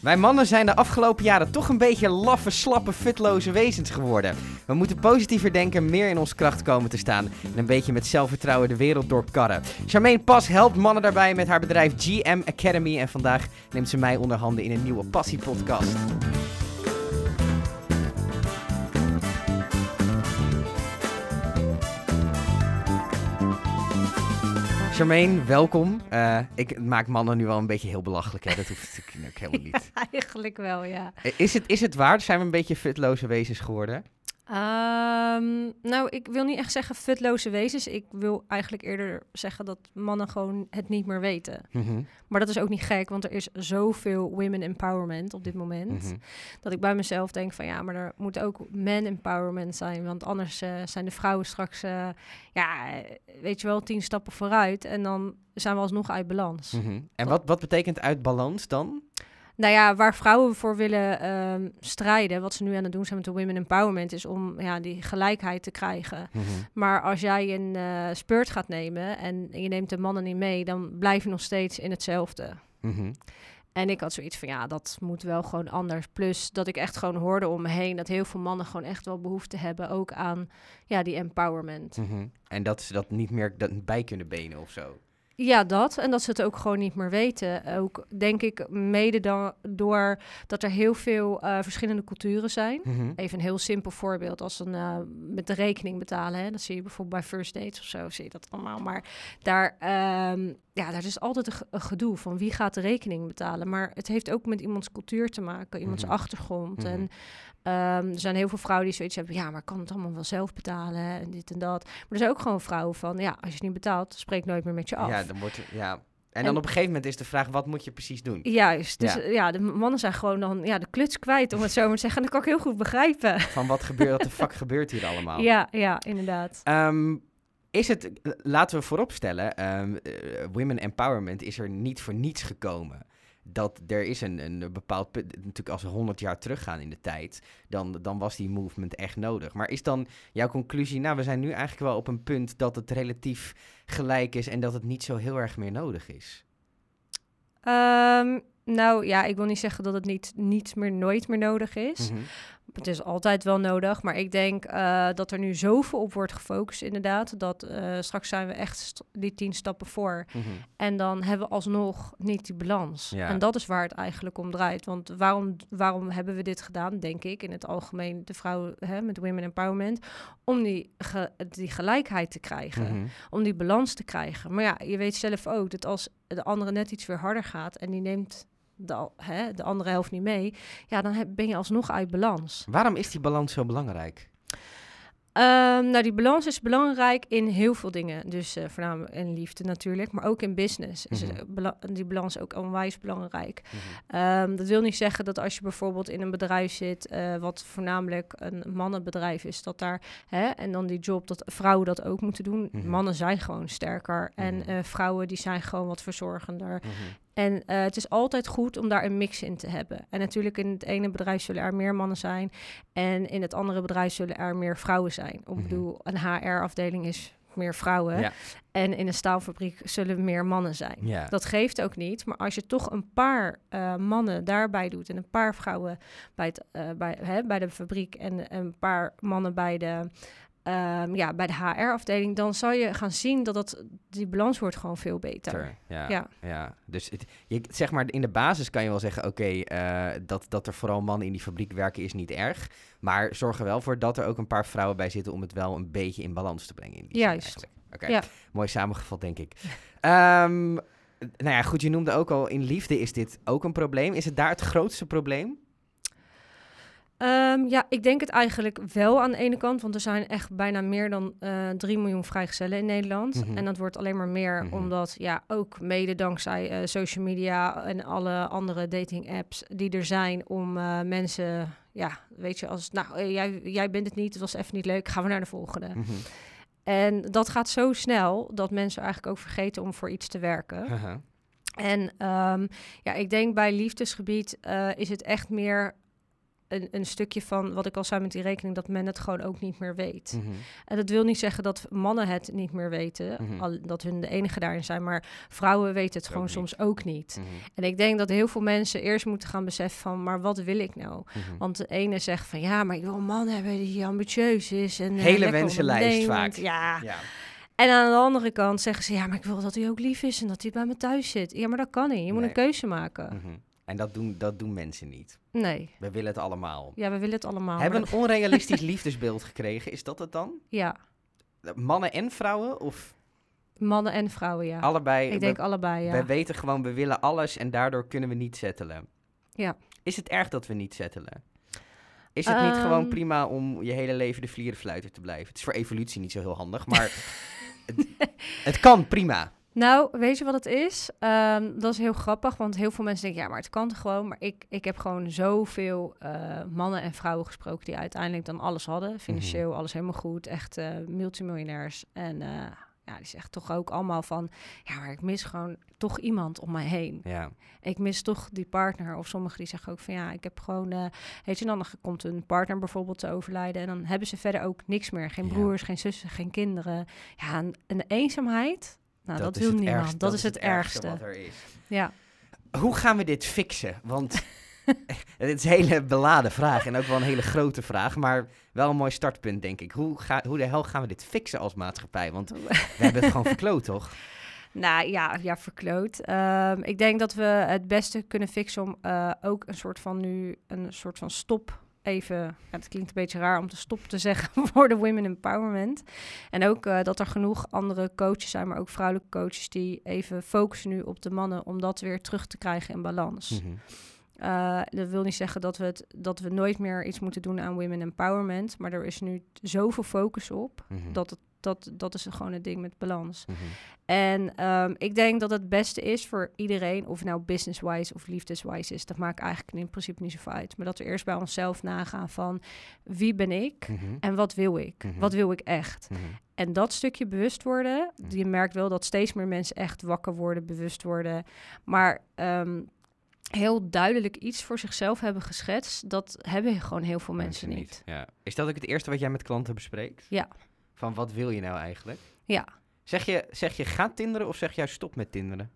Wij mannen zijn de afgelopen jaren toch een beetje laffe, slappe, futloze wezens geworden. We moeten positiever denken, meer in ons kracht komen te staan en een beetje met zelfvertrouwen de wereld doorkarren. Charmaine Pas helpt mannen daarbij met haar bedrijf GM Academy en vandaag neemt ze mij onder handen in een nieuwe passiepodcast. Charmaine, welkom. Uh, ik maak mannen nu wel een beetje heel belachelijk, hè? Dat hoeft natuurlijk ook helemaal niet. Ja, eigenlijk wel, ja. Is het, is het waar? Zijn we een beetje futloze wezens geworden? Um, nou, ik wil niet echt zeggen futloze wezens. Ik wil eigenlijk eerder zeggen dat mannen gewoon het niet meer weten. Mhm. Maar dat is ook niet gek, want er is zoveel women empowerment op dit moment. Mhm. Dat ik bij mezelf denk van ja, maar er moet ook men empowerment zijn. Want anders uh, zijn de vrouwen straks, uh, ja, weet je wel, tien stappen vooruit. En dan zijn we alsnog uit balans. Mhm. En wat, wat betekent uit balans dan? Nou ja, waar vrouwen voor willen um, strijden, wat ze nu aan het doen zijn met de Women Empowerment, is om ja, die gelijkheid te krijgen. Mhm. Maar als jij een uh, speurt gaat nemen en je neemt de mannen niet mee, dan blijf je nog steeds in hetzelfde. Mm En ik had zoiets van, ja, dat moet wel gewoon anders. Plus dat ik echt gewoon hoorde om me heen dat heel veel mannen gewoon echt wel behoefte hebben ook aan ja, die empowerment. Mm En dat ze dat niet meer dat bij kunnen benen of zo. Ja, dat. En dat ze het ook gewoon niet meer weten. Ook denk ik mede dan door dat er heel veel uh, verschillende culturen zijn. Mhm. Even een heel simpel voorbeeld. Als een uh, met de rekening betalen. Hè. Dat zie je bijvoorbeeld bij first dates of zo. Zie je dat allemaal. Maar daar, um, ja, daar is altijd een, gedoe van wie gaat de rekening betalen. Maar het heeft ook met iemands cultuur te maken. Iemands mhm. achtergrond. Mhm. En Um, er zijn heel veel vrouwen die zoiets hebben, ja, maar ik kan het allemaal wel zelf betalen en dit en dat. Maar er zijn ook gewoon vrouwen van, ja, als je het niet betaalt, spreek nooit meer met je af. Ja, dan wordt ja. En, dan op een gegeven moment is de vraag, wat moet je precies doen? Juist, dus ja. de mannen zijn gewoon dan ja, de kluts kwijt, om het zo maar te zeggen. En dat kan ik heel goed begrijpen. Van wat gebeurt, wat de fuck gebeurt hier allemaal? Ja, ja, inderdaad. Um, is het, laten we vooropstellen, um, women empowerment is er niet voor niets gekomen dat er is een, een bepaald punt. Natuurlijk, als we 100 jaar teruggaan in de tijd, dan, dan was die movement echt nodig. Maar is dan jouw conclusie, nou, we zijn nu eigenlijk wel op een punt dat het relatief gelijk is en dat het niet zo heel erg meer nodig is? Um, nou ja, ik wil niet zeggen dat het niet, niet meer nooit meer nodig is. Mhm. Het is altijd wel nodig, maar ik denk uh, dat er nu zoveel op wordt gefocust, inderdaad. Dat uh, straks zijn we echt die tien stappen voor. Mm -hmm. En dan hebben we alsnog niet die balans. Ja. En dat is waar het eigenlijk om draait. Want waarom, waarom hebben we dit gedaan, denk ik, in het algemeen, de vrouwen hè, met Women Empowerment? Om die, ge, die gelijkheid te krijgen, mm -hmm. om die balans te krijgen. Maar ja, je weet zelf ook dat als de andere net iets weer harder gaat en die neemt de, hè, de andere helft niet mee, ja, dan heb, ben je alsnog uit balans. Waarom is die balans zo belangrijk? Um, nou, die balans is belangrijk in heel veel dingen. Dus uh, voornamelijk in liefde natuurlijk, maar ook in business is mm die balans ook onwijs belangrijk. Mm um, dat wil niet zeggen dat als je bijvoorbeeld in een bedrijf zit, uh, wat voornamelijk een mannenbedrijf is, dat daar, hè, en dan die job, dat vrouwen dat ook moeten doen. Mm Mannen zijn gewoon sterker en uh, vrouwen die zijn gewoon wat verzorgender. En uh, het is altijd goed om daar een mix in te hebben. En natuurlijk in het ene bedrijf zullen er meer mannen zijn. En in het andere bedrijf zullen er meer vrouwen zijn. Ik mm bedoel, een HR-afdeling is meer vrouwen. Ja. En in een staalfabriek zullen meer mannen zijn. Ja. Dat geeft ook niet. Maar als je toch een paar uh, mannen daarbij doet en een paar vrouwen bij, het, uh, bij, hè, bij de fabriek en een paar mannen bij de um, ja, bij de HR-afdeling, dan zal je gaan zien dat dat, die balans wordt gewoon veel beter. Ja, ja. ja. Dus het, je, zeg maar, in de basis kan je wel zeggen, oké, okay, uh, dat, dat er vooral mannen in die fabriek werken is niet erg. Maar zorg er wel voor dat er ook een paar vrouwen bij zitten om het wel een beetje in balans te brengen. In die Juist. Oké, ja. mooi samengevat, denk ik. um, nou ja, goed, je noemde ook al, in liefde is dit ook een probleem. Is het daar het grootste probleem? Um, ja, ik denk het eigenlijk wel aan de ene kant, want er zijn echt bijna meer dan uh, eh, 3 miljoen vrijgezellen in Nederland. Mhm. En dat wordt alleen maar meer, mhm. omdat ja, ook mede dankzij uh, social media en alle andere dating apps die er zijn om uh, mensen, ja, weet je, als nou, jij, jij bent het niet, het was even niet leuk, gaan we naar de volgende. Mm -hmm. En dat gaat zo snel dat mensen eigenlijk ook vergeten om voor iets te werken. -huh. En um, ja, ik denk bij liefdesgebied is het echt meer een, een stukje van wat ik al zei met die rekening, dat men het gewoon ook niet meer weet. Mhm. En dat wil niet zeggen dat mannen het niet meer weten, Mhm. al, dat hun de enige daarin zijn, maar vrouwen weten het gewoon soms ook niet. Mhm. En ik denk dat heel veel mensen eerst moeten gaan beseffen van, maar wat wil ik nou? Want de ene zegt van, ja, maar ik wil een man hebben die ambitieus is. En, eh, Hele wensenlijst vaak. Ja. Ja. En aan de andere kant zeggen ze, ja, maar ik wil dat hij ook lief is en dat hij bij me thuis zit. Ja, maar dat kan niet. Je moet Nee. een keuze maken. En dat doen, dat doen mensen niet. Nee. We willen het allemaal. Ja, we willen het allemaal. Hebben een onrealistisch liefdesbeeld gekregen? Is dat het dan? Ja, Mannen en vrouwen? Of mannen en vrouwen, ja. allebei? ik denk we, allebei, ja. we weten gewoon, we willen alles en daardoor kunnen we niet settelen. Ja. Is het erg dat we niet settelen? Is het niet gewoon Ehm. prima om je hele leven de vlierenfluiter te blijven? Het is voor evolutie niet zo heel handig, maar het, het kan prima. Nou, weet je wat het is? Ehm, dat is heel grappig, want heel veel mensen denken, ja, maar het kan gewoon. Maar ik, ik heb gewoon zoveel eh, mannen en vrouwen gesproken die uiteindelijk dan alles hadden. Financieel, alles helemaal goed. Echt eh, multimiljonairs. En eh, ja, die zeggen toch ook allemaal van, ja, maar ik mis gewoon toch iemand om mij heen. Ja. Ik mis toch die partner. Of sommigen die zeggen ook van, ja, ik heb gewoon, eh weet je, dan komt een partner bijvoorbeeld te overlijden. En dan hebben ze verder ook niks meer. Geen Ja. broers, geen zussen, geen kinderen. Ja, en, en de eenzaamheid... Nou, dat, is wil het niemand. ergste- dat, is het ergste. wat er is. Ja. Hoe gaan we dit fixen? Want het is een hele beladen vraag en ook wel een hele grote vraag, maar wel een mooi startpunt, denk ik. Hoe, ga, hoe de hel gaan we dit fixen als maatschappij? Want we hebben het gewoon verkloot, toch? Nou ja, ja verkloot. Ehm, ik denk dat we het beste kunnen fixen om eh, ook een soort van nu een soort van stop even. Het klinkt een beetje raar om te stop te zeggen voor de women empowerment. En ook eh, dat er genoeg andere coaches zijn, maar ook vrouwelijke coaches die even focussen nu op de mannen om dat weer terug te krijgen in balans. Mhm. Uh, dat wil niet zeggen dat we, het, dat we nooit meer iets moeten doen aan women empowerment. Maar er is nu zoveel focus op. Mhm. Dat, het, dat, dat is gewoon het ding met balans. Mhm. En ehm, ik denk dat het beste is voor iedereen, of nou business-wise of liefdes-wise is, dat maakt eigenlijk in principe niet zoveel uit. Maar dat we eerst bij onszelf nagaan van wie ben ik Mhm. en wat wil ik? Mhm. Wat wil ik echt? En dat stukje bewust worden, je merkt wel dat steeds meer mensen echt wakker worden, bewust worden. Maar ehm, heel duidelijk iets voor zichzelf hebben geschetst, dat hebben gewoon heel veel mensen, niet. Ja. Is dat ook het eerste wat jij met klanten bespreekt? Ja. Van wat wil je nou eigenlijk? Ja. Zeg je, zeg je ga tinderen of zeg jij stop met tinderen?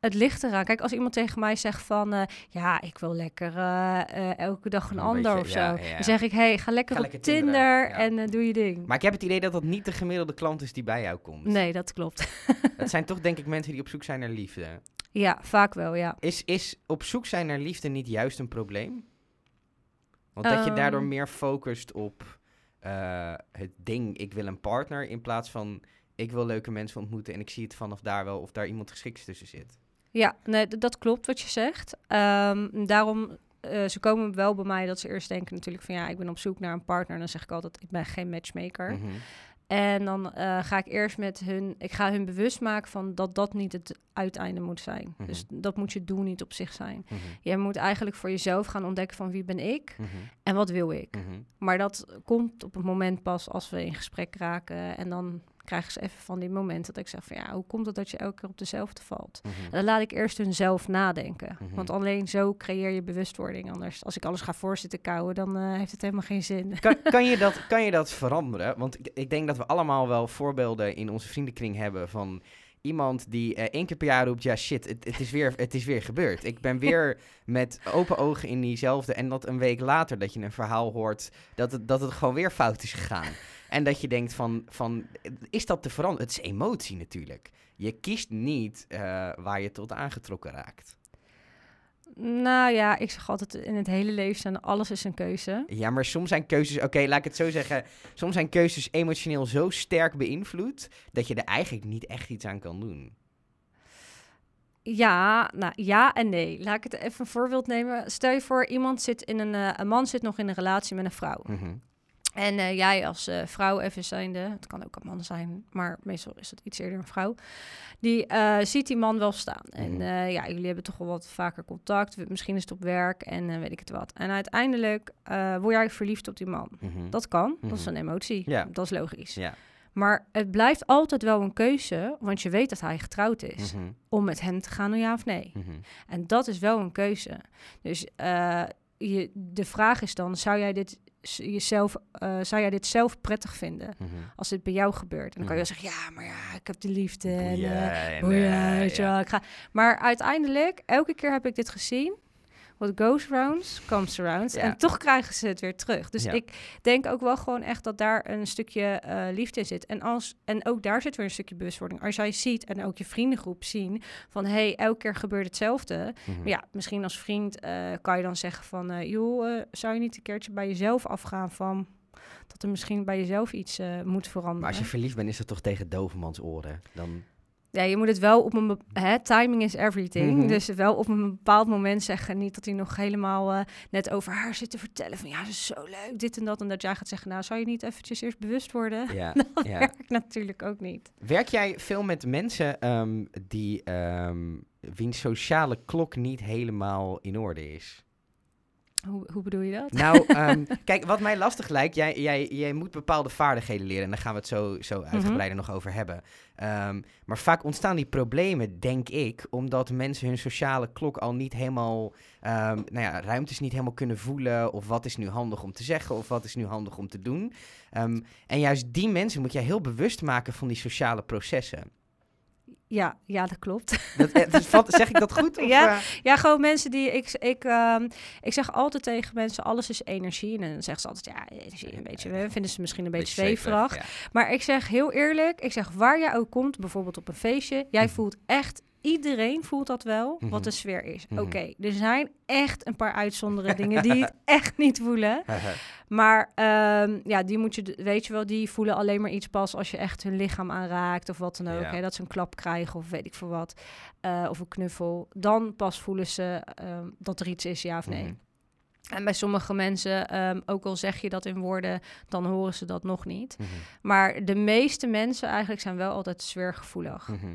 Het ligt eraan. Kijk, als iemand tegen mij zegt van... eh, ja, ik wil lekker eh, eh, elke dag een Een ander beetje, of zo. ja, ja. Dan zeg ik, hey, ga lekker Ga op lekker Tinder tinderen, ja. en doe je ding. Maar ik heb het idee dat dat niet de gemiddelde klant is die bij jou komt. Nee, dat klopt. Het zijn toch denk ik mensen die op zoek zijn naar liefde. ja, vaak wel, ja. Is, is op zoek zijn naar liefde niet juist een probleem? Want dat je daardoor Ehm. meer focust op eh, het ding, ik wil een partner, in plaats van ik wil leuke mensen ontmoeten en ik zie het vanaf daar wel of daar iemand geschikt tussen zit. Ja, nee, dat klopt wat je zegt. Ehm, daarom, eh, ze komen wel bij mij dat ze eerst denken natuurlijk van... ja, ik ben op zoek naar een partner. En dan zeg ik altijd, ik ben geen matchmaker. Mhm. En dan eh, ga ik eerst met hun, ik ga hun bewust maken van dat dat niet het uiteinde moet zijn. Mhm. Dus dat moet je doel niet op zich zijn. Mhm. Je moet eigenlijk voor jezelf gaan ontdekken van wie ben ik Mhm. en wat wil ik. Maar dat komt op het moment pas als we in gesprek raken. En dan krijgen ze even van die momenten dat ik zeg van ja, hoe komt het dat je elke keer op dezelfde valt? Mhm. En dan laat ik eerst hun zelf nadenken. Mhm. Want alleen zo creëer je bewustwording. Anders, als ik alles ga voorzitten kouwen, dan eh, heeft het helemaal geen zin. Kan, kan, je dat, kan je dat veranderen? Want ik, ik denk dat we allemaal wel voorbeelden in onze vriendenkring hebben van iemand die eh, één keer per jaar roept: ja, shit, het, het, is weer, het is weer gebeurd. Ik ben weer met open ogen in diezelfde. En dat een week later dat je een verhaal hoort dat het, dat het gewoon weer fout is gegaan. En dat je denkt: van, van is dat te veranderen? Het is emotie natuurlijk. Je kiest niet eh, waar je tot aangetrokken raakt. Nou ja, ik zeg altijd in het hele leven zijn alles is een keuze. Ja, maar soms zijn keuzes, oké, laat ik het zo zeggen. Soms zijn keuzes emotioneel zo sterk beïnvloed dat je er eigenlijk niet echt iets aan kan doen. Ja, nou ja en nee. Laat ik het even een voorbeeld nemen. Stel je voor, iemand zit in een, eh, een man zit nog in een relatie met een vrouw. Mhm. En eh, jij als eh, vrouw even zijnde, het kan ook een man zijn, maar meestal is het iets eerder een vrouw, die eh, ziet die man wel staan. En Mhm. ja, jullie hebben toch wel wat vaker contact, misschien is het op werk en weet ik het wat. En uiteindelijk word jij verliefd op die man. Mhm. Dat kan, dat is Mhm. een emotie, Ja. dat is logisch. Ja. Maar het blijft altijd wel een keuze, want je weet dat hij getrouwd is, om met hem te gaan, ja of nee. En dat is wel een keuze. Dus je, de vraag is dan, zou jij dit jezelf, eh, zou jij dit zelf prettig vinden Mhm. als dit bij jou gebeurt? En dan kan je Mhm. wel zeggen, ja, maar ja, ik heb de liefde. En, eh, en, ja. ik ga. Maar uiteindelijk, elke keer heb ik dit gezien. What goes round, comes around. Ja. En toch krijgen ze het weer terug. Dus Ja. ik denk ook wel gewoon echt dat daar een stukje eh, liefde in zit. En, als, en ook daar zit weer een stukje bewustwording. Als jij ziet en ook je vriendengroep zien van... hé, hey, elke keer gebeurt hetzelfde. Mhm. Maar ja, misschien als vriend eh, kan je dan zeggen van... eh, joh, zou je niet een keertje bij jezelf afgaan van... dat er misschien bij jezelf iets moet veranderen. Maar als je verliefd bent, is dat toch tegen dovermans oren? Dan... Ja, je moet het wel op een... Hè, timing is everything. Mhm. Dus wel op een bepaald moment zeggen. Niet dat hij nog helemaal eh, net over haar zit te vertellen. Van ja, ze is zo leuk, dit en dat. En dat jij gaat zeggen, nou, zou je niet eventjes eerst bewust worden? Ja, Dat ja. werkt natuurlijk ook niet. Werk jij veel met mensen ehm, die, ehm wiens sociale klok niet helemaal in orde is? Hoe, hoe bedoel je dat? Nou, ehm, kijk, wat mij lastig lijkt, jij, jij, jij moet bepaalde vaardigheden leren. En daar gaan we het zo, zo Mhm. uitgebreider nog over hebben. Ehm, maar vaak ontstaan die problemen, denk ik, omdat mensen hun sociale klok al niet helemaal, ehm, nou ja, ruimtes niet helemaal kunnen voelen. Of wat is nu handig om te zeggen, of wat is nu handig om te doen. En juist die mensen moet jij heel bewust maken van die sociale processen. Ja, ja, dat klopt. Dat, eh, dus zeg ik dat goed? Of, Ja. eh? Ja, gewoon mensen die... Ik, ik, ehm, ik zeg altijd tegen mensen, alles is energie. En dan zeggen ze altijd, ja, energie, een beetje... hè, Vinden ze misschien een beetje, zweverig. ja. Maar ik zeg heel eerlijk, ik zeg waar jij ook komt, bijvoorbeeld op een feestje, jij Mhm. voelt echt, iedereen voelt dat wel, Mhm. wat de sfeer is. Mhm. Oké, er zijn echt een paar uitzondere dingen die het echt niet voelen. Maar ehm, ja, die moet je, weet je wel, die voelen alleen maar iets pas als je echt hun lichaam aanraakt of wat dan ook. Ja. Hè, dat ze een klap krijgen of weet ik veel wat. eh, of een knuffel. Dan pas voelen ze ehm, dat er iets is, ja of nee. Mhm. En bij sommige mensen, ehm, ook al zeg je dat in woorden, dan horen ze dat nog niet. Mhm. Maar de meeste mensen eigenlijk zijn wel altijd sfeergevoelig. Mhm.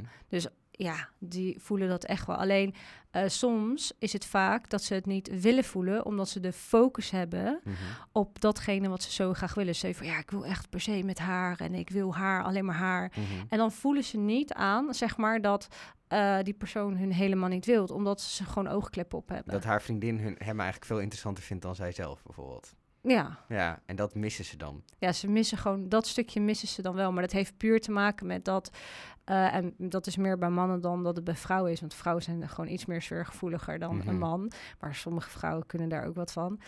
Ja, die voelen dat echt wel. Alleen eh, soms is het vaak dat ze het niet willen voelen, omdat ze de focus hebben Mhm. op datgene wat ze zo graag willen. Ze van ja, ik wil echt per se met haar en ik wil haar, alleen maar haar. Mhm. En dan voelen ze niet aan, zeg maar, dat eh, die persoon hun helemaal niet wilt, omdat ze gewoon oogkleppen op hebben. Dat haar vriendin hun, hem eigenlijk veel interessanter vindt dan zij zelf, bijvoorbeeld. Ja. Ja, en dat missen ze dan. ja, ze missen gewoon dat stukje missen ze dan wel. Maar dat heeft puur te maken met dat. Eh, en dat is meer bij mannen dan dat het bij vrouwen is. Want vrouwen zijn gewoon iets meer sfeergevoeliger dan Mhm. een man. Maar sommige vrouwen kunnen daar ook wat van.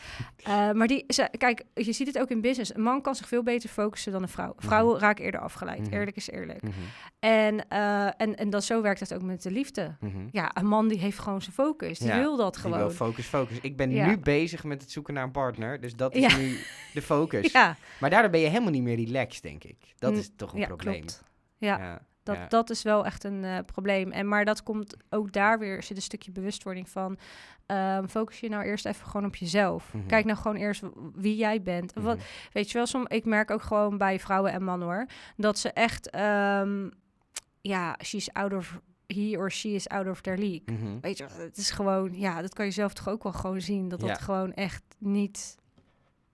Eh, maar die, ze, kijk, je ziet het ook in business. Een man kan zich veel beter focussen dan een vrouw. Vrouwen raken eerder afgeleid. Mhm. Eerlijk is eerlijk. Mhm. En, eh, en, en dat, zo werkt het ook met de liefde. Mhm. Ja, een man die heeft gewoon zijn focus. Die Ja, wil dat gewoon. wil focus, focus. Ik ben Ja. nu bezig met het zoeken naar een partner, dus dat is Ja. nu de focus. ja, Maar daardoor ben je helemaal niet meer relaxed, denk ik. Dat is toch een ja probleem. klopt. Ja. Dat, ja. dat is wel echt een eh, probleem. En, maar dat komt ook daar weer, zit een stukje bewustwording van. ehm, focus je nou eerst even gewoon op jezelf. Mhm. Kijk nou gewoon eerst wie jij bent. Wat, Mhm. weet je wel, som, ik merk ook gewoon bij vrouwen en mannen hoor. Dat ze echt, ehm, ja, she's out of, he or she is out of their league. Mhm. Weet je, het is gewoon, ja, dat kan je zelf toch ook wel gewoon zien. Dat Ja. dat gewoon echt niet,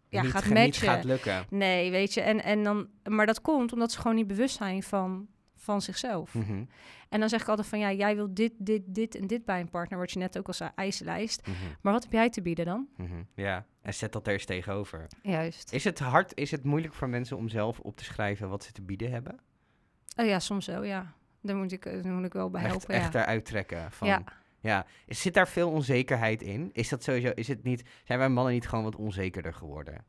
ja, niet, gaat ga- matchen. niet gaat lukken. Nee, weet je, en, en dan, maar dat komt omdat ze gewoon niet bewust zijn van, van zichzelf. Mhm. En dan zeg ik altijd van, ja, jij wil dit, dit, dit en dit bij een partner, wat je net ook al zei, eisenlijst. Mhm. Maar wat heb jij te bieden dan? Mhm. Ja, en zet dat er eens tegenover. Juist. Is het hard, is het moeilijk voor mensen om zelf op te schrijven wat ze te bieden hebben? Oh ja, soms wel, ja. Daar moet ik, daar moet ik wel bij echt, helpen, echt ja. eruit trekken van... Ja. Ja, Is- zit daar veel onzekerheid in? Is dat sowieso, is het niet, zijn wij mannen niet gewoon wat onzekerder geworden?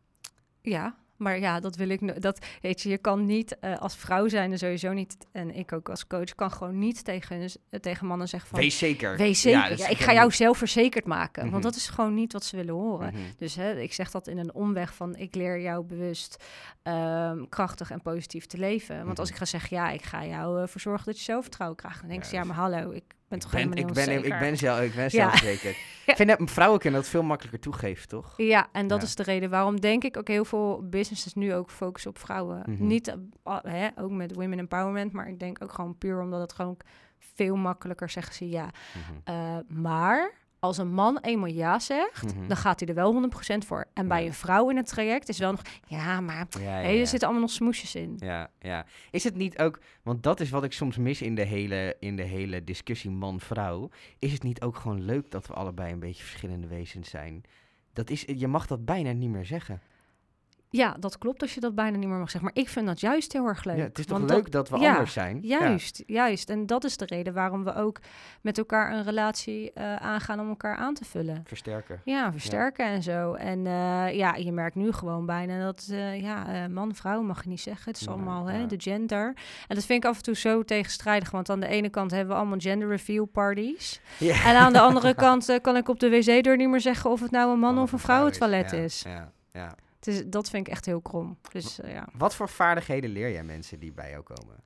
Ja, maar ja, dat wil ik... Dat, weet je, je kan niet eh, als vrouw zijn en sowieso niet... En ik ook als coach kan gewoon niet tegen, eh, tegen mannen zeggen van... Wees zeker. Wees zeker. Ja, ik ga jou zelfverzekerd maken. Mhm. Want dat is gewoon niet wat ze willen horen. Mhm. Dus hè, ik zeg dat in een omweg van ik leer jou bewust ehm, krachtig en positief te leven. Want Mhm. als ik ga zeggen, ja, ik ga jou ervoor zorgen dat je zelfvertrouwen krijgt. Dan denk je, ja, maar hallo, ik ben toch ik ben, ik ben, ik ben, zelf, ik ben Ja. zelfverzekerd. Ik vind dat vrouwen kunnen dat veel makkelijker toegeven, toch? Ja, en dat Ja. is de reden waarom denk ik ook heel veel businesses nu ook focussen op vrouwen. Mhm. Niet eh, hè, ook met women empowerment, maar ik denk ook gewoon puur omdat het gewoon veel makkelijker zeggen ze ja. Mhm. Eh, maar als een man eenmaal ja zegt, Mhm. dan gaat hij er wel 100% voor. En bij een vrouw in het traject is wel nog, ja, maar Ja, ja, er zitten allemaal nog smoesjes in. Ja, ja. Is het niet ook, want dat is wat ik soms mis in de hele, in de hele discussie man-vrouw. Is het niet ook gewoon leuk dat we allebei een beetje verschillende wezens zijn? Dat is, je mag dat bijna niet meer zeggen. Ja, dat klopt als je dat bijna niet meer mag zeggen. Maar ik vind dat juist heel erg leuk. Ja, het is toch Want leuk dat, we ja, anders zijn? Ja. Juist, juist. En dat is de reden waarom we ook met elkaar een relatie eh, aangaan om elkaar aan te vullen. Versterken. Ja, versterken en zo. En eh, ja, je merkt nu gewoon bijna dat, eh, ja, man, vrouw mag je niet zeggen. Het is allemaal hè, de gender. En dat vind ik af en toe zo tegenstrijdig. Want aan de ene kant hebben we allemaal gender reveal parties. Ja. En aan de andere kant kan ik op de wc-deur niet meer zeggen of het nou een man of een vrouwentoilet Ja, is. Ja, ja. Is. Dat vind ik echt heel krom. Dus eh, ja. Wat voor vaardigheden leer jij mensen die bij jou komen?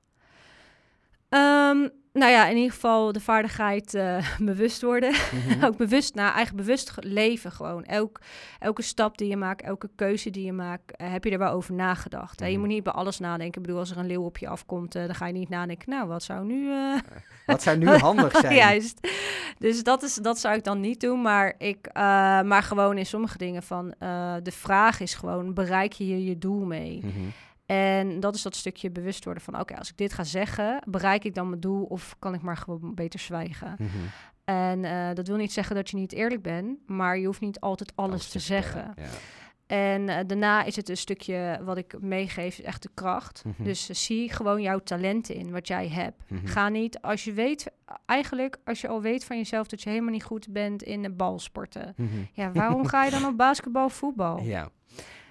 Ehm, nou ja, in ieder geval de vaardigheid eh, bewust worden. Mhm. ook bewust, nou eigenlijk bewust leven gewoon. Elk, elke stap die je maakt, elke keuze die je maakt, eh, heb je er wel over nagedacht. hè? Je Mhm. moet niet bij alles nadenken. Ik bedoel, als er een leeuw op je afkomt, eh, dan ga je niet nadenken. Nou, wat zou nu... Wat zou nu handig zijn? Juist. Dus dat, is, dat zou ik dan niet doen. Maar, ik, maar gewoon in sommige dingen van... de vraag is gewoon, bereik je hier je doel mee? Mhm. En dat is dat stukje bewust worden van... oké, als ik dit ga zeggen, bereik ik dan mijn doel... of kan ik maar gewoon beter zwijgen? Mhm. En eh, dat wil niet zeggen dat je niet eerlijk bent... maar je hoeft niet altijd alles, te zeggen. Ja. En eh, daarna is het een stukje wat ik meegeef, echt de kracht. Mhm. Dus eh, zie gewoon jouw talenten in, wat jij hebt. Mhm. Ga niet, als je weet, eigenlijk als je al weet van jezelf dat je helemaal niet goed bent in de balsporten. Mhm. Ja, waarom ga je dan op basketbal, voetbal? Ja.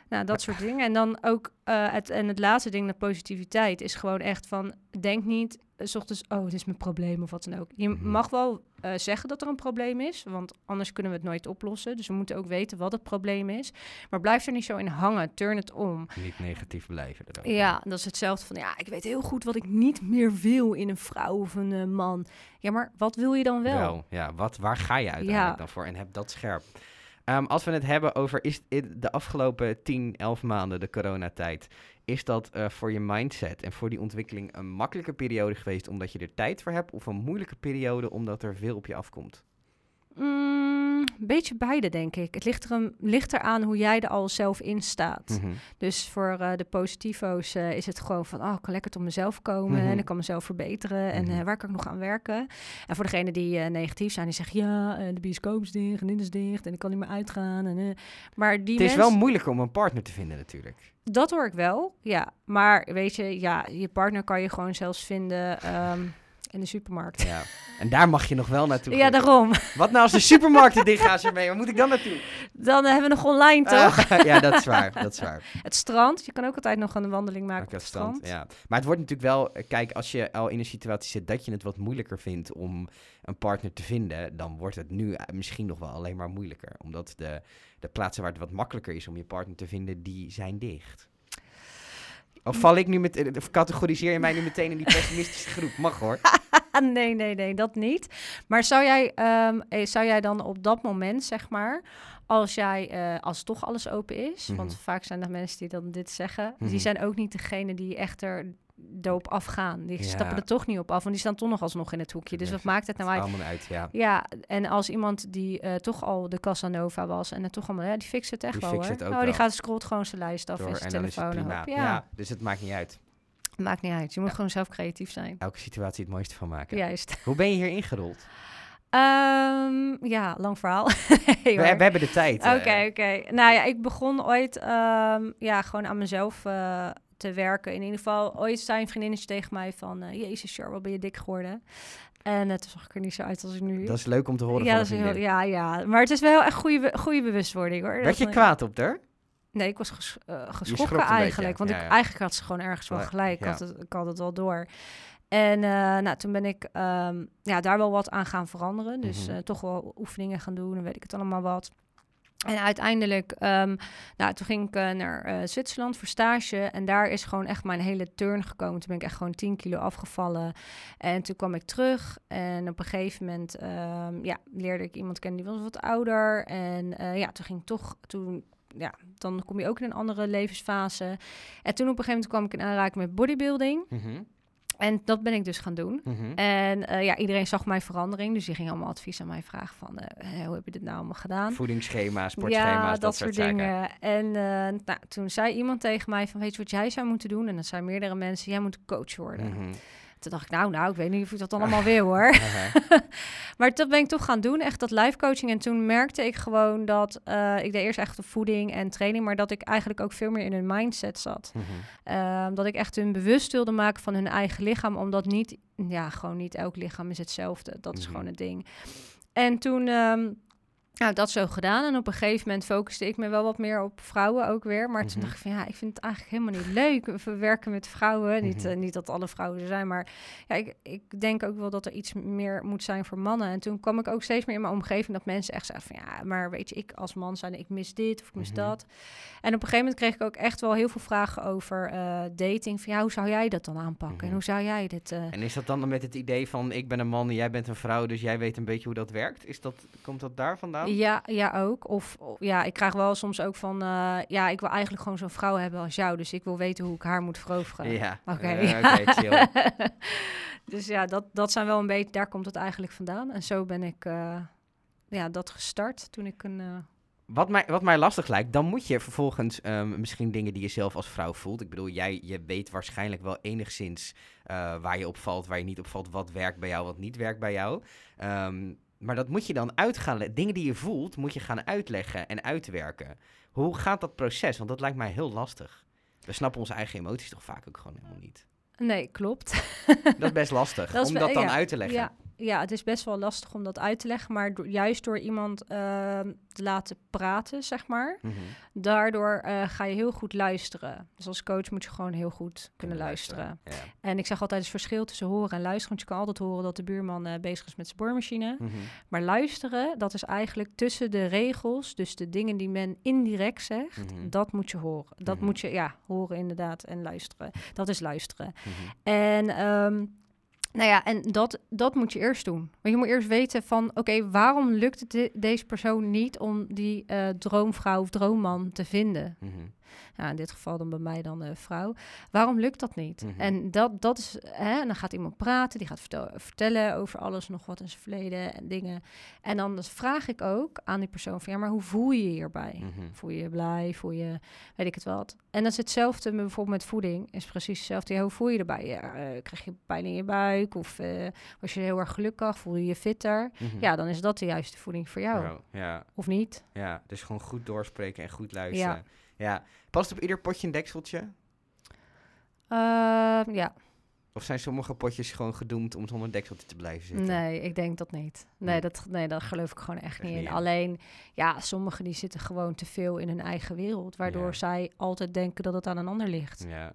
Nou, dat soort dingen. En dan ook eh, het, en het laatste ding, de positiviteit, is gewoon echt van, denk niet, eh, 's ochtends, oh, dit is mijn probleem of wat dan ook. Je Mhm. mag wel eh, zeggen dat er een probleem is, want anders kunnen we het nooit oplossen. Dus we moeten ook weten wat het probleem is. Maar blijf er niet zo in hangen, turn het om. Niet negatief blijven. erover. Ja, dat is hetzelfde van, ja, ik weet heel goed wat ik niet meer wil in een vrouw of een man. Ja, maar wat wil je dan wel? Wel, ja. Wat, waar ga je uiteindelijk Ja. dan voor? En heb dat scherp. Ehm, als we het hebben over is de afgelopen 10, 11 maanden, de coronatijd, is dat eh, voor je mindset en voor die ontwikkeling een makkelijke periode geweest omdat je er tijd voor hebt, of een moeilijke periode omdat er veel op je afkomt? Mm, een beetje beide, denk ik. Het ligt, er een, ligt eraan hoe jij er al zelf in staat. Mhm. Dus voor eh, de positivo's eh, is het gewoon van... oh, ik kan lekker tot mezelf komen Mhm. en ik kan mezelf verbeteren... en Mhm. eh, waar kan ik nog aan werken? En voor degenen die negatief zijn, die zeggen... ja, de bioscoop is dicht en dit is dicht en ik kan niet meer uitgaan. En. Maar die Het is wel moeilijker om een partner te vinden natuurlijk. Dat hoor ik wel, ja. Maar weet je, ja, je partner kan je gewoon zelfs vinden... ehm, in de supermarkt. Ja. En daar mag je nog wel naartoe. Ja, daarom. Wat nou als de supermarkten dicht gaan ze mee? Waar moet ik dan naartoe? Dan eh, hebben we nog online, toch? Ah, ja, dat is waar. Dat is waar. Het strand. Je kan ook altijd nog een wandeling maken op het strand. stand, ja. Maar het wordt natuurlijk wel, eh, kijk, als je al in een situatie zit dat je het wat moeilijker vindt om een partner te vinden, dan wordt het nu eh, misschien nog wel alleen maar moeilijker. Omdat de, de plaatsen waar het wat makkelijker is om je partner te vinden, die zijn dicht. Of val ik nu met, of categoriseer je mij nu meteen in die pessimistische groep? Mag hoor. nee, nee, nee, dat niet. Maar zou jij, ehm, eh, zou jij dan op dat moment, zeg maar, als jij, eh, als toch alles open is, Mhm. want vaak zijn er mensen die dan dit zeggen, Mhm. die zijn ook niet degene die echt er doop afgaan. Die Ja. stappen er toch niet op af, want die staan toch nog alsnog in het hoekje. Dus wat maakt het nou uit? Allemaal uit, ja. Ja, en als iemand die eh, toch al de Casanova was en het toch allemaal, ja, die fixt het echt Die wel hoor. het ook oh, die wel. gaat scrolt gewoon zijn lijst af Door, en zijn telefoon op. Ja. Ja, dus het maakt niet uit. maakt niet uit. Je moet Ja. gewoon zelf creatief zijn. Elke situatie het mooiste van maken. Juist. Hoe ben je hier ingerold? Ehm, ja, lang verhaal. Nee, We, hebben de tijd. Oké, eh. oké. Nou ja, ik begon ooit ehm, ja, gewoon aan mezelf eh, te werken. In ieder geval, ooit zei een vriendinnetje tegen mij van... eh, Jezus, Char, wat ben je dik geworden? En uh, toen zag ik er niet zo uit als ik nu... Dat is leuk om te horen ja, van dat is heel, ja, ja, maar het is wel echt goede, goede bewustwording hoor. Werd Dat- je kwaad op haar? Nee, ik was ges, eh, schrok geschrokken beetje, eigenlijk. Want ja, ik, ja. eigenlijk had ze gewoon ergens wel gelijk. Ik, had het, ik had het wel door. En eh, nou, toen ben ik ehm, ja, daar wel wat aan gaan veranderen. Dus Mhm. eh, toch wel oefeningen gaan doen en weet ik het allemaal wat. En uiteindelijk, ehm, nou, toen ging ik eh, naar eh, Zwitserland voor stage. En daar is gewoon echt mijn hele turn gekomen. Toen ben ik echt gewoon 10 kilo afgevallen. En toen kwam ik terug. En op een gegeven moment ehm, ja, leerde ik iemand kennen die was wat ouder. En eh, ja, toen ging ik toch... Toen, ja, dan kom je ook in een andere levensfase. En toen op een gegeven moment kwam ik in aanraking met bodybuilding. Mhm, En dat ben ik dus gaan doen. mhm. En eh, ja, iedereen zag mijn verandering. Dus die ging allemaal advies aan mij vragen van... eh, hoe heb je dit nou allemaal gedaan? Voedingsschema, sportschema's, ja, dat, soort zaken. dingen. En eh, nou, toen zei iemand tegen mij van... weet je wat jij zou moeten doen? En dat zijn meerdere mensen. Jij moet coach worden. Mhm. Toen dacht ik, nou, nou, ik weet niet of ik dat allemaal wil hoor. maar dat ben ik toch gaan doen, echt dat live coaching. En toen merkte ik gewoon dat, uh, ik deed eerst echt de voeding en training, maar dat ik eigenlijk ook veel meer in hun mindset zat. Mm dat ik echt hun bewust wilde maken van hun eigen lichaam, omdat niet, ja, gewoon niet elk lichaam is hetzelfde. Dat is mhm. gewoon het ding. En toen... Um, nou, dat zo gedaan. En op een gegeven moment focuste ik me wel wat meer op vrouwen ook weer. Maar toen mhm. dacht ik van ja, ik vind het eigenlijk helemaal niet leuk. We werken met vrouwen. Niet, mhm. eh, niet dat alle vrouwen er zijn, maar ja, ik, ik denk ook wel dat er iets meer moet zijn voor mannen. En toen kwam ik ook steeds meer in mijn omgeving dat mensen echt zeiden van ja, maar weet je, ik als man zijn, ik mis dit of ik mis mhm. dat. En op een gegeven moment kreeg ik ook echt wel heel veel vragen over uh, dating. Van ja, hoe zou jij dat dan aanpakken? En hoe zou jij dit... Uh... En is dat dan met het idee van ik ben een man en jij bent een vrouw, dus jij weet een beetje hoe dat werkt? Is dat, komt dat daar vandaan? Ja, ja ook. Of, ja, ik krijg wel soms ook van, uh, ja, ik wil eigenlijk gewoon zo'n vrouw hebben als jou, dus ik wil weten hoe ik haar moet veroveren. Ja, oké. Okay. Uh, chill. dus ja, dat, dat zijn wel een beetje, daar komt het eigenlijk vandaan. En zo ben ik, uh, ja, dat gestart toen ik een... Wat mij, wat mij lastig lijkt, dan moet je vervolgens um, misschien dingen die je zelf als vrouw voelt. Ik bedoel, jij je weet waarschijnlijk wel enigszins waar je opvalt, waar je niet opvalt, wat werkt bij jou, wat niet werkt bij jou. Um, maar dat moet je dan uitgaan. Dingen die je voelt, moet je gaan uitleggen en uitwerken. Hoe gaat dat proces? Want dat lijkt mij heel lastig. We snappen onze eigen emoties toch vaak ook gewoon helemaal niet. Nee, klopt. Dat is best lastig om dat dan uit te leggen. Ja, ja, het is best wel lastig om dat uit te leggen. Maar juist door iemand ehm, te laten praten, zeg maar. Mhm. Daardoor uh, ga je heel goed luisteren. Dus als coach moet je gewoon heel goed kunnen luisteren. En ik zeg altijd het verschil tussen horen en luisteren. Want je kan altijd horen dat de buurman uh, bezig is met zijn boormachine. Mhm. Maar luisteren, dat is eigenlijk tussen de regels. Dus de dingen die men indirect zegt, mhm. dat moet je horen. Dat moet je, ja, horen inderdaad en luisteren. Dat is luisteren. En... Um, nou ja, en dat, dat moet je eerst doen. Want je moet eerst weten van, oké, waarom lukt het deze persoon niet om die uh, droomvrouw of droomman te vinden? Mhm nou, in dit geval dan bij mij dan de vrouw. Waarom lukt dat niet? Mhm. En dat, dat is, hè, en dan gaat iemand praten, die gaat vertel, vertellen over alles nog wat in zijn verleden en dingen. En dan vraag ik ook aan die persoon van, ja, maar hoe voel je je hierbij? Mhm. Voel je je blij? Voel je, weet ik het wat? En dat is hetzelfde met, bijvoorbeeld met voeding, is precies hetzelfde. Ja, hoe voel je erbij? Ja, uh, krijg je pijn in je buik? Of uh, was je heel erg gelukkig? Voel je je fitter? Mhm. Ja, dan is dat de juiste voeding voor jou. ja. Of niet? Ja, dus gewoon goed doorspreken en goed luisteren. Ja. Ja. Past op ieder potje een dekseltje? Uh, ja. Of zijn sommige potjes gewoon gedoemd om zonder dekseltje te blijven zitten? Nee, ik denk dat niet. Nee, hm. dat, nee daar geloof ik gewoon echt, niet in. Alleen, ja, sommigen die zitten gewoon te veel in hun eigen wereld. Waardoor zij altijd denken dat het aan een ander ligt. Ja.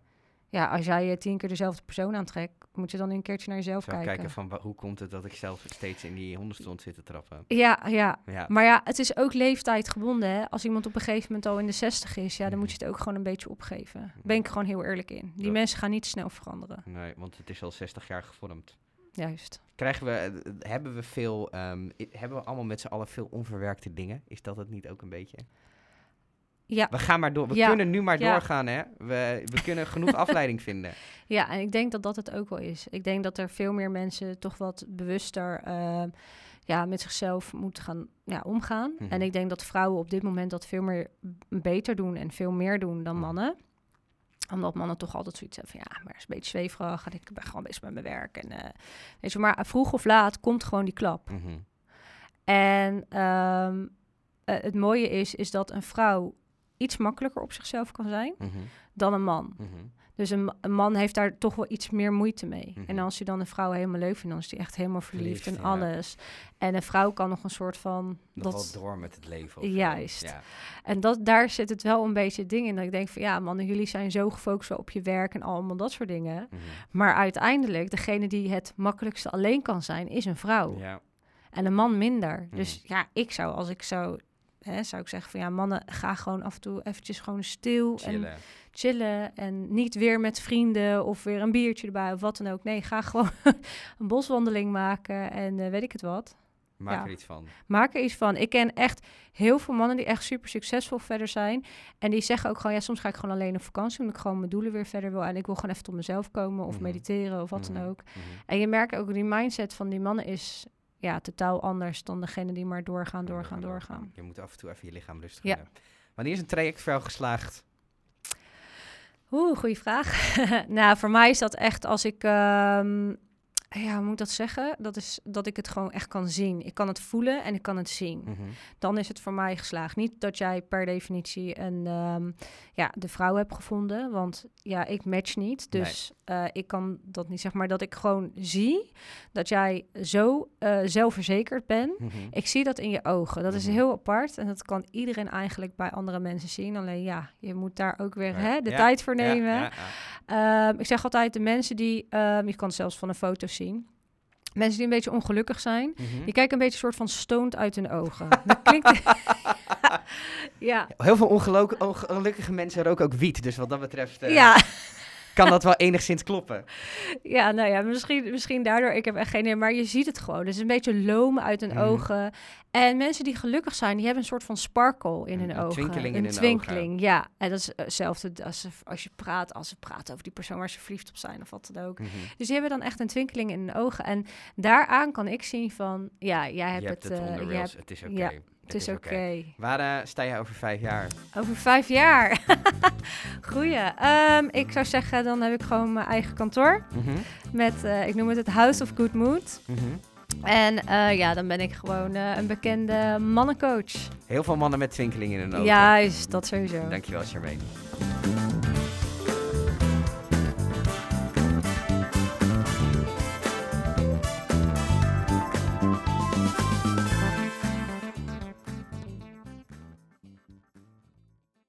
Ja, als jij je tien keer dezelfde persoon aantrekt, moet je dan een keertje naar jezelf kijken. kijken van hoe komt het dat ik zelf steeds in die hondenstond zit te trappen. Ja, ja, ja. Maar ja, het is ook leeftijd gebonden. Hè? Als iemand op een gegeven moment al in de zestig is, ja, dan moet je het ook gewoon een beetje opgeven. Daar ben ik gewoon heel eerlijk in. Die mensen gaan niet snel veranderen. Nee, want het is al 60 jaar gevormd. Juist. Krijgen we, eh, hebben we veel, um, hebben we allemaal met z'n allen veel onverwerkte dingen? Is dat het niet ook een beetje? Ja. We gaan maar door. We kunnen nu maar doorgaan, hè? We, we kunnen genoeg afleiding vinden. Ja, en ik denk dat dat het ook wel is. Ik denk dat er veel meer mensen toch wat bewuster uh, ja, met zichzelf moeten gaan ja, omgaan. Mhm. En ik denk dat vrouwen op dit moment dat veel meer beter doen en veel meer doen dan mhm. mannen omdat mannen toch altijd zoiets hebben van ja, maar is een beetje zweverig. En ik ben gewoon bezig met mijn werk. En, uh, weet je, maar vroeg of laat komt gewoon die klap. Mhm. En um, het mooie is, is dat een vrouw iets makkelijker op zichzelf kan zijn mhm. dan een man. Mhm. Dus een, een, man heeft daar toch wel iets meer moeite mee. Mhm. En als je dan een vrouw helemaal leuk vindt, dan is die echt helemaal verliefd, en alles. En een vrouw kan nog een soort van... Nog dat, door met het leven. Juist. Ja. En dat, daar zit het wel een beetje ding in. Dat ik denk van ja, mannen, jullie zijn zo gefocust op je werk en allemaal dat soort dingen. Maar uiteindelijk, degene die het makkelijkste alleen kan zijn, is een vrouw. Ja. En een man minder. Dus ja, ik zou, als ik zou hè, zou ik zeggen van ja, mannen, ga gewoon af en toe eventjes gewoon stil chillen. en chillen. En niet weer met vrienden of weer een biertje erbij of wat dan ook. Nee, ga gewoon een boswandeling maken en uh, weet ik het wat. Maak er iets van. Maak er iets van. Ik ken echt heel veel mannen die echt super succesvol verder zijn. En die zeggen ook gewoon, ja, soms ga ik gewoon alleen op vakantie, omdat ik gewoon mijn doelen weer verder wil. En ik wil gewoon even tot mezelf komen of mhm. mediteren of wat dan mhm. ook. Mhm. En je merkt ook, die mindset van die mannen is ja, totaal anders dan degene die maar doorgaan, doorgaan, doorgaan. Je moet af en toe even je lichaam rustig ja. Wanneer is een traject voor jou geslaagd? Oeh, goede vraag. nou, voor mij is dat echt als ik ehm, ja, hoe moet ik dat zeggen? Dat is dat ik het gewoon echt kan zien. Ik kan het voelen en ik kan het zien. Mhm. Dan is het voor mij geslaagd. Niet dat jij per definitie een, ehm, ja, de vrouw hebt gevonden, want ja, ik match niet. Dus eh, ik kan dat niet, zeg maar, dat ik gewoon zie dat jij zo uh, zelfverzekerd bent. Mhm. Ik zie dat in je ogen. Dat is Mhm. heel apart en dat kan iedereen eigenlijk bij andere mensen zien. Alleen ja, je moet daar ook weer hè, de Ja, tijd voor nemen. ja, ja. Ehm, ik zeg altijd, de mensen die, ehm, je kan het zelfs van een foto zien. Mensen die een beetje ongelukkig zijn, Mhm. die kijken een beetje soort van stoned uit hun ogen. Dat klinkt... ja. Heel veel ongelukkige mensen roken ook wiet. Dus wat dat betreft eh, Ja. Kan dat wel enigszins kloppen. ja, nou ja, misschien, misschien daardoor. Ik heb echt geen idee, maar je ziet het gewoon. Dus een beetje loom uit hun Mhm. ogen. En mensen die gelukkig zijn, die hebben een soort van sparkle in hun een ogen. twinkeling in een twinkeling, ja. En dat is eh, hetzelfde als, als je praat, als ze praten over die persoon waar ze verliefd op zijn of wat dan ook. Mhm. Dus die hebben dan echt een twinkeling in hun ogen. En daaraan kan ik zien van, ja, jij hebt Je hebt het, het eh, je hebt- Het is oké. ja, het is oké. Waar sta jij over vijf jaar? Over vijf jaar. Goeie. Ehm, ik zou zeggen, dan heb ik gewoon mijn eigen kantoor. Mhm. Met, eh, ik noem het het House of Good Mood. Mhm. En eh, ja, dan ben ik gewoon eh, een bekende mannencoach. Heel veel mannen met twinkeling in hun ogen. Juist, dat sowieso. Dankjewel, Charmaine.